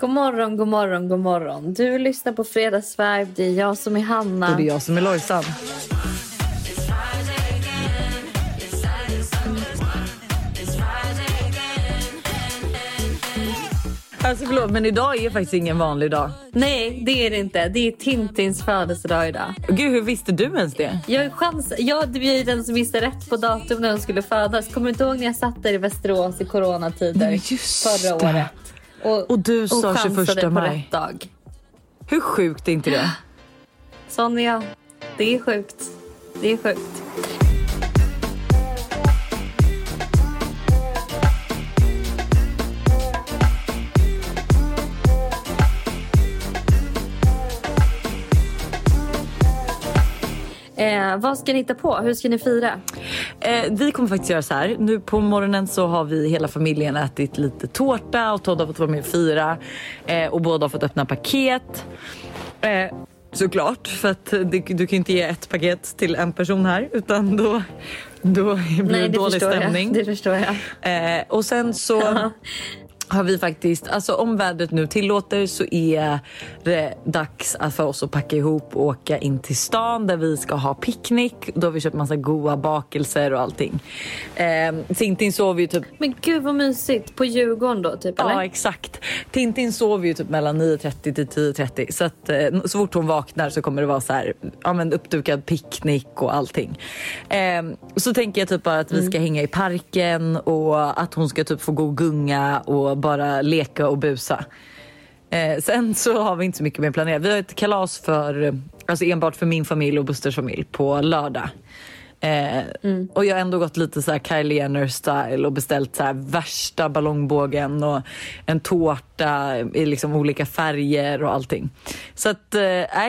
God morgon, god morgon, god morgon. Du lyssnar på Fredagsvibe. Det är jag som är Hanna. Och det är jag som är Lojsan. Alltså förlåt, men idag är faktiskt ingen vanlig dag. Nej, det är det inte. Det är Tintins födelsedag idag. Gud, hur visste du ens det? Jag chans... Jag är den som visste rätt på datum när hon skulle födas. Kommer du inte ihåg när jag satt där i Västerås i coronatider Nej, förra året? Och, Och du sa chansade 21 på maj. rätt dag. Hur sjukt är inte det? Jag. Det är sjukt. Det är sjukt. Eh, vad ska ni hitta på? Hur ska ni fira? Eh, vi kommer faktiskt göra så här. Nu på morgonen så har vi hela familjen ätit lite tårta och Todd har fått vara med och fira. Eh, och båda har fått öppna paket. Eh, såklart, för att det, du kan ju inte ge ett paket till en person här utan då, då blir Nej, det dålig stämning. jag. Det förstår jag. Eh, och sen så har vi faktiskt, alltså om vädret nu tillåter så är det dags att för oss att packa ihop och åka in till stan där vi ska ha picknick. Då har vi köpt massa goda bakelser och allting. Eh, Tintin sover ju typ Men gud vad mysigt. På Djurgården då typ eller? Ja exakt. Tintin sover ju typ mellan 9.30 till 10.30 så att eh, så fort hon vaknar så kommer det vara så här, ja men uppdukad picknick och allting. Eh, så tänker jag typ bara att vi ska hänga i parken och att hon ska typ få gå och gunga och bara leka och busa. Eh, sen så har vi inte så mycket mer planerat. Vi har ett kalas för, alltså enbart för min familj och Busters familj på lördag. Eh, Och jag har ändå gått lite så här Kylie Jenner style och beställt så här värsta ballongbågen och en tårta i liksom olika färger och allting. Så att, eh,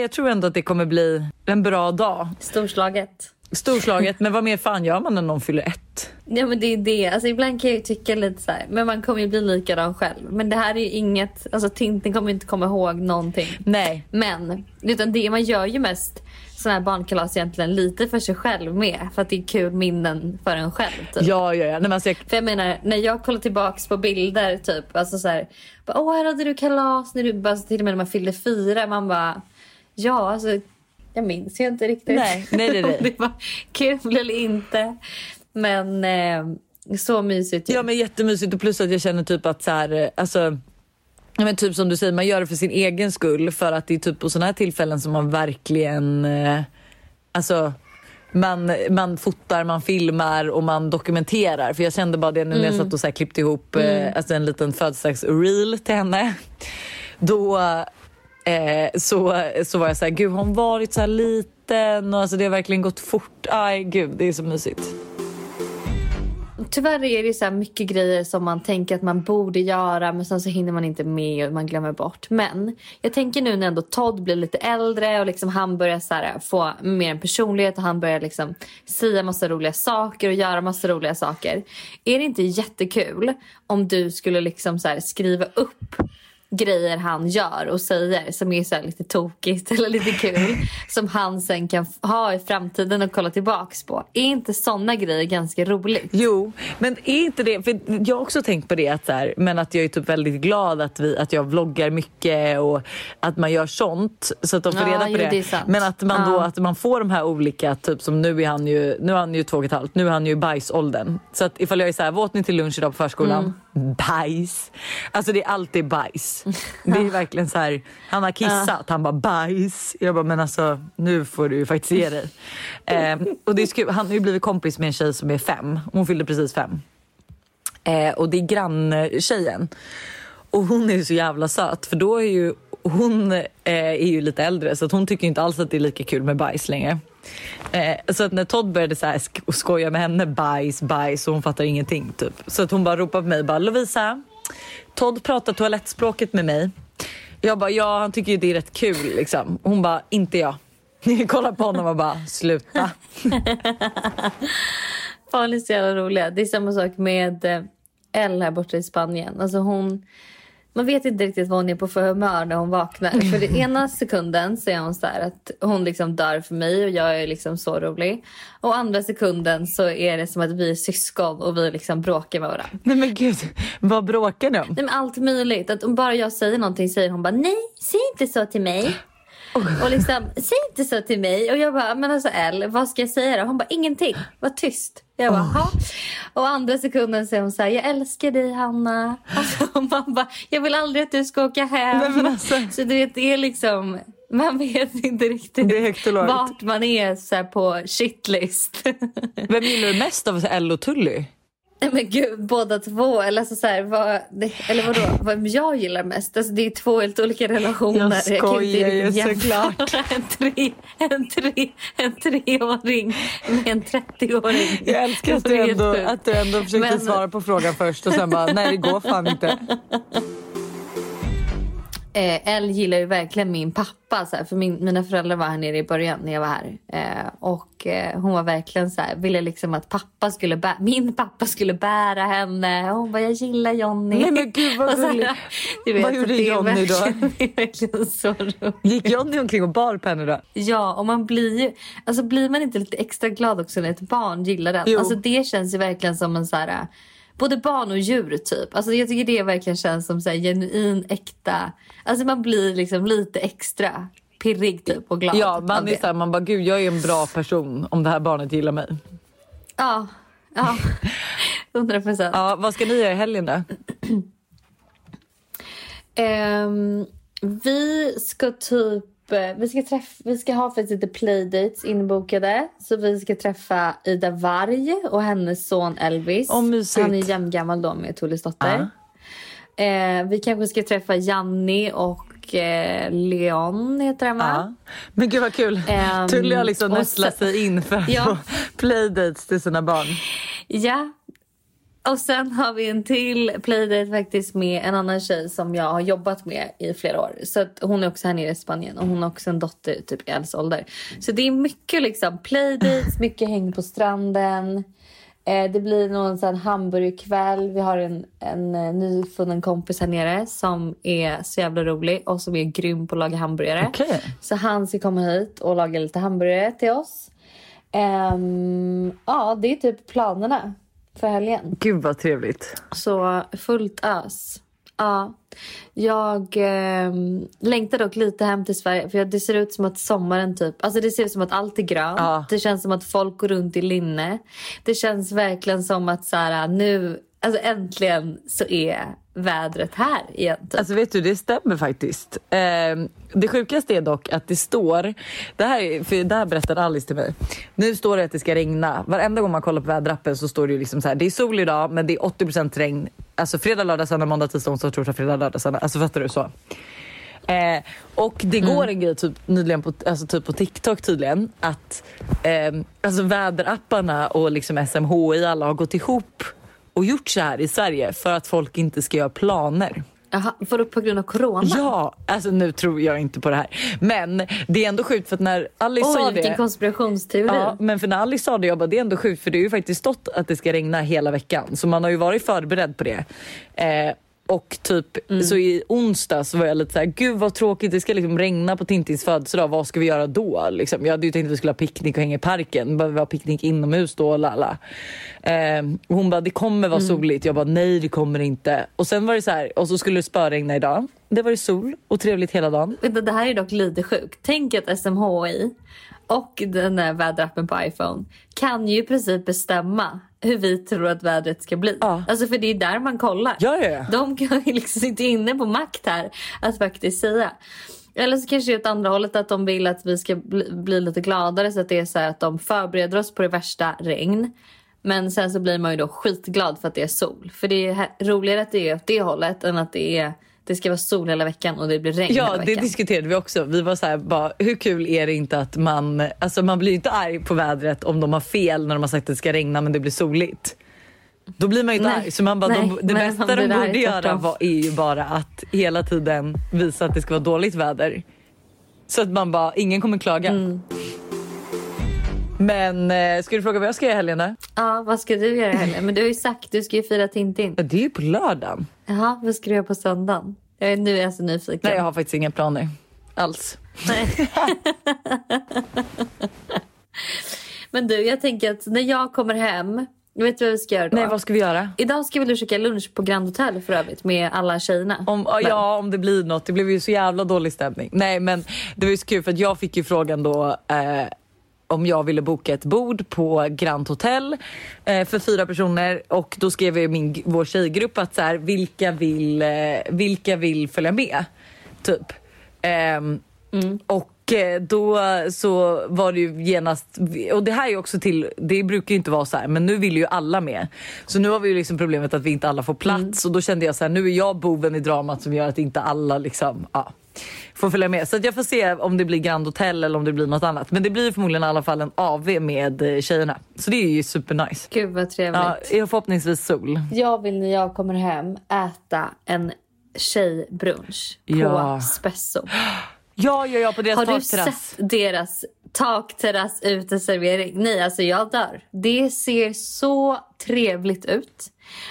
jag tror ändå att det kommer bli en bra dag. Storslaget. Storslaget, men vad mer fan gör man när någon fyller ett? Ja men det är det. Alltså, ibland kan jag ju tycka lite så här, men man kommer ju bli likadan själv. Men det här är ju inget, alltså Tintin kommer ju inte komma ihåg någonting. Nej, Men, utan det, man gör ju mest sådana här barnkalas egentligen lite för sig själv med. För att det är kul minnen för en själv. Typ. ja, ja, ja. Nej, men alltså jag, För jag menar, när jag kollar tillbaks på bilder typ, alltså så här, bara, åh här hade du kalas när du, bara, till och med när man fyllde fyra, man bara, ja alltså, jag minns ju inte riktigt. Nej, nej, nej, nej. om det var kul eller inte. Men eh, så mysigt ju. Ja men jättemysigt och plus att jag känner typ att så här, eh, alltså Ja, men typ som du säger, man gör det för sin egen skull för att det är typ på sådana här tillfällen som man verkligen eh, alltså man, man fotar, man filmar och man dokumenterar. För jag kände bara det nu när jag satt och så klippte ihop eh, alltså en liten födelsedags-reel till henne. Då eh, så, så var jag så här, gud har hon varit så här liten? Och alltså det har verkligen gått fort. Aj gud, det är så mysigt. Tyvärr är det så här mycket grejer som man tänker att man borde göra men sen så hinner man inte med och man glömmer bort. Men jag tänker nu när ändå Todd blir lite äldre och liksom han börjar så här få mer en personlighet och han börjar liksom säga massa roliga saker och göra massa roliga saker. Är det inte jättekul om du skulle liksom så här skriva upp grejer han gör och säger som är så här lite tokigt eller lite kul som han sen kan ha i framtiden och kolla tillbaks på. Är inte såna grejer ganska roligt? Jo, men är inte det, för jag har också tänkt på det att så här, men att jag är typ väldigt glad att, vi, att jag vloggar mycket och att man gör sånt så att de får Ja, reda på jo, det. det men att man då Ja. att man får de här olika, typ som nu är han ju, nu är han ju två och ett halvt, nu är han ju i bajsåldern. Så att ifall jag är så här, vad åt ni till lunch idag på förskolan? Mm. Bajs. Alltså det är alltid bajs. Det är verkligen så här, han har kissat, han bara bajs. Jag bara, men alltså nu får du ju faktiskt ge dig. eh, och det är kul, han har ju blivit kompis med en tjej som är fem, hon fyllde precis fem. Eh, och det är granntjejen. Och hon är ju så jävla söt för då är ju hon eh, är ju lite äldre så att hon tycker inte alls att det är lika kul med bajs längre. Eh, så att när Todd började så här sk- skoja med henne, bajs, bajs och hon fattar ingenting typ. Så att hon bara ropar på mig bara Lovisa, Todd pratar toalettspråket med mig. Jag bara ja han tycker ju det är rätt kul liksom. Hon bara inte jag. Jag kollar på honom och bara sluta. Fan är så jävla roliga. Det är samma sak med eh, Elle här borta i Spanien. Alltså hon, man vet inte riktigt vad hon är på för humör när hon vaknar. För det ena sekunden så är hon så här att hon liksom dör för mig och jag är liksom så rolig. Och andra sekunden så är det som att vi är syskon och vi liksom bråkar med varandra. Nej men gud, vad bråkar ni om? Nej men allt möjligt. Att om bara jag säger någonting säger hon bara nej, säg inte så till mig. Och liksom, säg inte så till mig. Och jag bara, men alltså Elle, vad ska jag säga då? Hon bara, ingenting. Var tyst. Jag bara, oh. Och andra sekunden säger hon så här, jag älskar dig Hanna. Alltså, man bara, jag vill aldrig att du ska åka hem. Alltså. Så du vet, det är liksom, man vet inte riktigt vart man är så på shitlist. Vem gillar du mest av Elle och Tully? Nej men gud, båda två. Eller, alltså så här, vad, eller vadå, vad jag gillar mest. Alltså, det är två helt olika relationer. Jag skojar ju såklart. En, tre, en, tre, en treåring med en 30-åring. Jag älskar att du ändå, att du ändå försökte men... svara på frågan först och sen bara, nej det går fan inte. Eh, Elle gillar ju verkligen min pappa. Så här, för min, mina föräldrar var här nere i början när jag var här. Eh, och eh, hon var verkligen så här, ville liksom att pappa skulle bä, min pappa skulle bära henne. Hon bara, jag gillar Johnny. Nej men gud vad gulligt. Vad gjorde Johnny då? Det är verkligen så roligt. Gick Johnny omkring och bar på henne då? Ja, och man blir ju, alltså blir man inte lite extra glad också när ett barn gillar den? Jo. Alltså det känns ju verkligen som en så här både barn och djur typ. Alltså jag tycker det verkligen känns som så här, genuin, äkta. Alltså man blir liksom lite extra pirrig typ och glad. Ja, man är så här, man bara gud jag är en bra person om det här barnet gillar mig. Ja, ja. 100 procent. Ja, vad ska ni göra i helgen då? um, vi ska typ vi ska, träffa, vi ska ha faktiskt lite playdates inbokade. Så vi ska träffa Ida Varg och hennes son Elvis. Oh, Han är jämngammal då med Tulles dotter. Uh. Eh, vi kanske ska träffa Janni och eh, Leon heter han va? Uh. Men gud vad kul. Um, Tully har liksom nästlat sig in för att ja. playdates till sina barn. Ja, och sen har vi en till playdate faktiskt med en annan tjej som jag har jobbat med i flera år. Så att hon är också här nere i Spanien och hon har också en dotter typ i Ells ålder. Så det är mycket liksom playdates, mycket häng på stranden. Eh, det blir någon sån hamburgerkväll. Vi har en, en uh, nyfunnen kompis här nere som är så jävla rolig och som är grym på att laga hamburgare. Okay. Så han ska komma hit och laga lite hamburgare till oss. Um, ja, det är typ planerna för helgen. Gud vad trevligt. Så fullt ös. Ja. Jag eh, längtar dock lite hem till Sverige för det ser ut som att sommaren typ, alltså det ser ut som att allt är grönt. Ja. Det känns som att folk går runt i linne. Det känns verkligen som att så här, nu, alltså äntligen så är vädret här igen. Typ. Alltså vet du, det stämmer faktiskt. Eh, det sjukaste är dock att det står, det här, för det här berättade Alice till mig. Nu står det att det ska regna. Varenda gång man kollar på väderappen så står det ju liksom så här, det är sol idag men det är 80% regn. Alltså fredag, lördag, söndag, måndag, tisdag, onsdag, torsdag, fredag, lördag, söndag. Alltså fattar du så? Eh, och det går mm. en grej typ, nyligen på, alltså typ på TikTok tydligen att eh, alltså väderapparna och liksom SMHI alla har gått ihop och gjort så här i Sverige för att folk inte ska göra planer. Jaha, för på grund av corona? Ja, alltså nu tror jag inte på det här. Men det är ändå sjukt för att när Alice Oj, sa det. vilken konspirationsteori. Ja, men för när Alice sa det, jag bara det är ändå sjukt för det har ju faktiskt stått att det ska regna hela veckan. Så man har ju varit förberedd på det. Eh, och typ mm. så i onsdags var jag lite såhär, gud vad tråkigt det ska liksom regna på Tintins födelsedag, vad ska vi göra då? Liksom, jag hade ju tänkt att vi skulle ha picknick och hänga i parken, behöver vi ha picknick inomhus då? Lala. Eh, hon bara, det kommer vara mm. soligt. Jag bara, nej det kommer inte. Och sen var det så här, och så skulle det spöregna idag. Det var det sol och trevligt hela dagen. Det här är dock lite sjukt. Tänk att SMHI och den där väderappen på iPhone kan ju i princip bestämma hur vi tror att vädret ska bli. Ja. Alltså för det är där man kollar. Ja, ja, ja. De kan ju liksom sitta inne på makt här att faktiskt säga. Eller så kanske det är åt andra hållet att de vill att vi ska bli, bli lite gladare så att det är så att de förbereder oss på det värsta regn. Men sen så blir man ju då skitglad för att det är sol. För det är roligare att det är åt det hållet än att det är det ska vara sol hela veckan och det blir regn ja, hela veckan. Ja, det diskuterade vi också. Vi var så här, bara, hur kul är det inte att man, alltså man blir inte arg på vädret om de har fel när de har sagt att det ska regna men det blir soligt. Då blir man ju inte arg. Så man bara, nej, de, det bästa de borde göra var, är ju bara att hela tiden visa att det ska vara dåligt väder. Så att man bara, ingen kommer klaga. Mm. Men eh, ska du fråga vad jag ska göra i helgen? Ja, vad ska du göra i helgen? Men du har ju sagt du ska ju fira Tintin. Ja, det är ju på lördagen. Jaha, vad ska du göra på söndagen? Jag är nu är jag så nyfiken. Nej, jag har faktiskt inga planer alls. Nej. Men du, jag tänker att när jag kommer hem, vet du vad vi ska göra då? Nej, vad ska vi göra? Idag ska vi käka lunch på Grand Hotel för övrigt med alla tjejerna. Om, ja, om det blir något. Det blev ju så jävla dålig stämning. Nej, men det var ju så kul för att jag fick ju frågan då eh, om jag ville boka ett bord på Grand Hotel eh, för fyra personer och då skrev i min, vår tjejgrupp att så här, vilka, vill, eh, vilka vill följa med? Typ. Ehm, Och eh, då så var det ju genast, och det här är också till, det brukar ju inte vara så här men nu vill ju alla med. Så nu har vi ju liksom problemet att vi inte alla får plats och då kände jag så här, nu är jag boven i dramat som gör att inte alla liksom, ja får följa med. Så att jag får se om det blir Grand Hotel eller om det blir något annat. Men det blir förmodligen i alla fall en AV med eh, tjejerna. Så det är ju supernice. Gud vad trevligt. Ja, förhoppningsvis sol. Jag vill när jag kommer hem äta en tjejbrunch på Ja. Spesso. Ja, ja, ja på deras Har du takterrass. sett deras takterrass uteservering? Nej, alltså jag dör. Det ser så trevligt ut.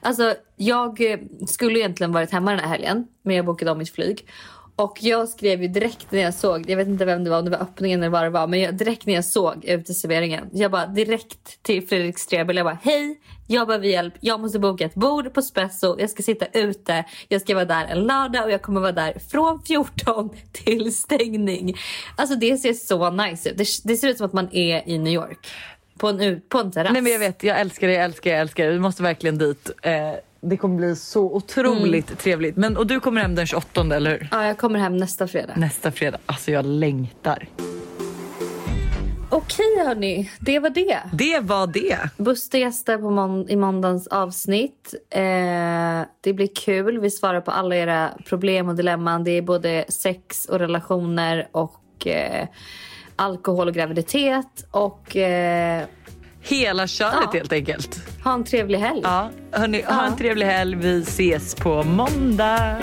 Alltså, jag eh, skulle egentligen varit hemma den här helgen, men jag bokade om mitt flyg. Och jag skrev ju direkt när jag såg, jag vet inte vem det var, om det var öppningen eller vad det var, men jag, direkt när jag såg uteserveringen, jag bara direkt till Fredrik Strebel, jag bara hej, jag behöver hjälp, jag måste boka ett bord på Spesso, jag ska sitta ute, jag ska vara där en lördag och jag kommer vara där från 14 till stängning. Alltså det ser så nice ut, det, det ser ut som att man är i New York. På en, på en terrass. Nej men jag vet, jag älskar det, jag älskar det, jag älskar det. Vi måste verkligen dit. Eh, det kommer bli så otroligt Mm. trevligt. Men, och du kommer hem den 28 eller hur? Ja, jag kommer hem nästa fredag. Nästa fredag. Alltså jag längtar. Okej hörni, det var det. Det var det. Buster gäster på mån- i måndagens avsnitt. Eh, det blir kul. Vi svarar på alla era problem och dilemman. Det är både sex och relationer och eh, alkohol och graviditet. Och eh, Hela köret Ja. helt enkelt. ha en trevlig helg. Ja, hörni, ha en Ja. trevlig helg. Vi ses på måndag.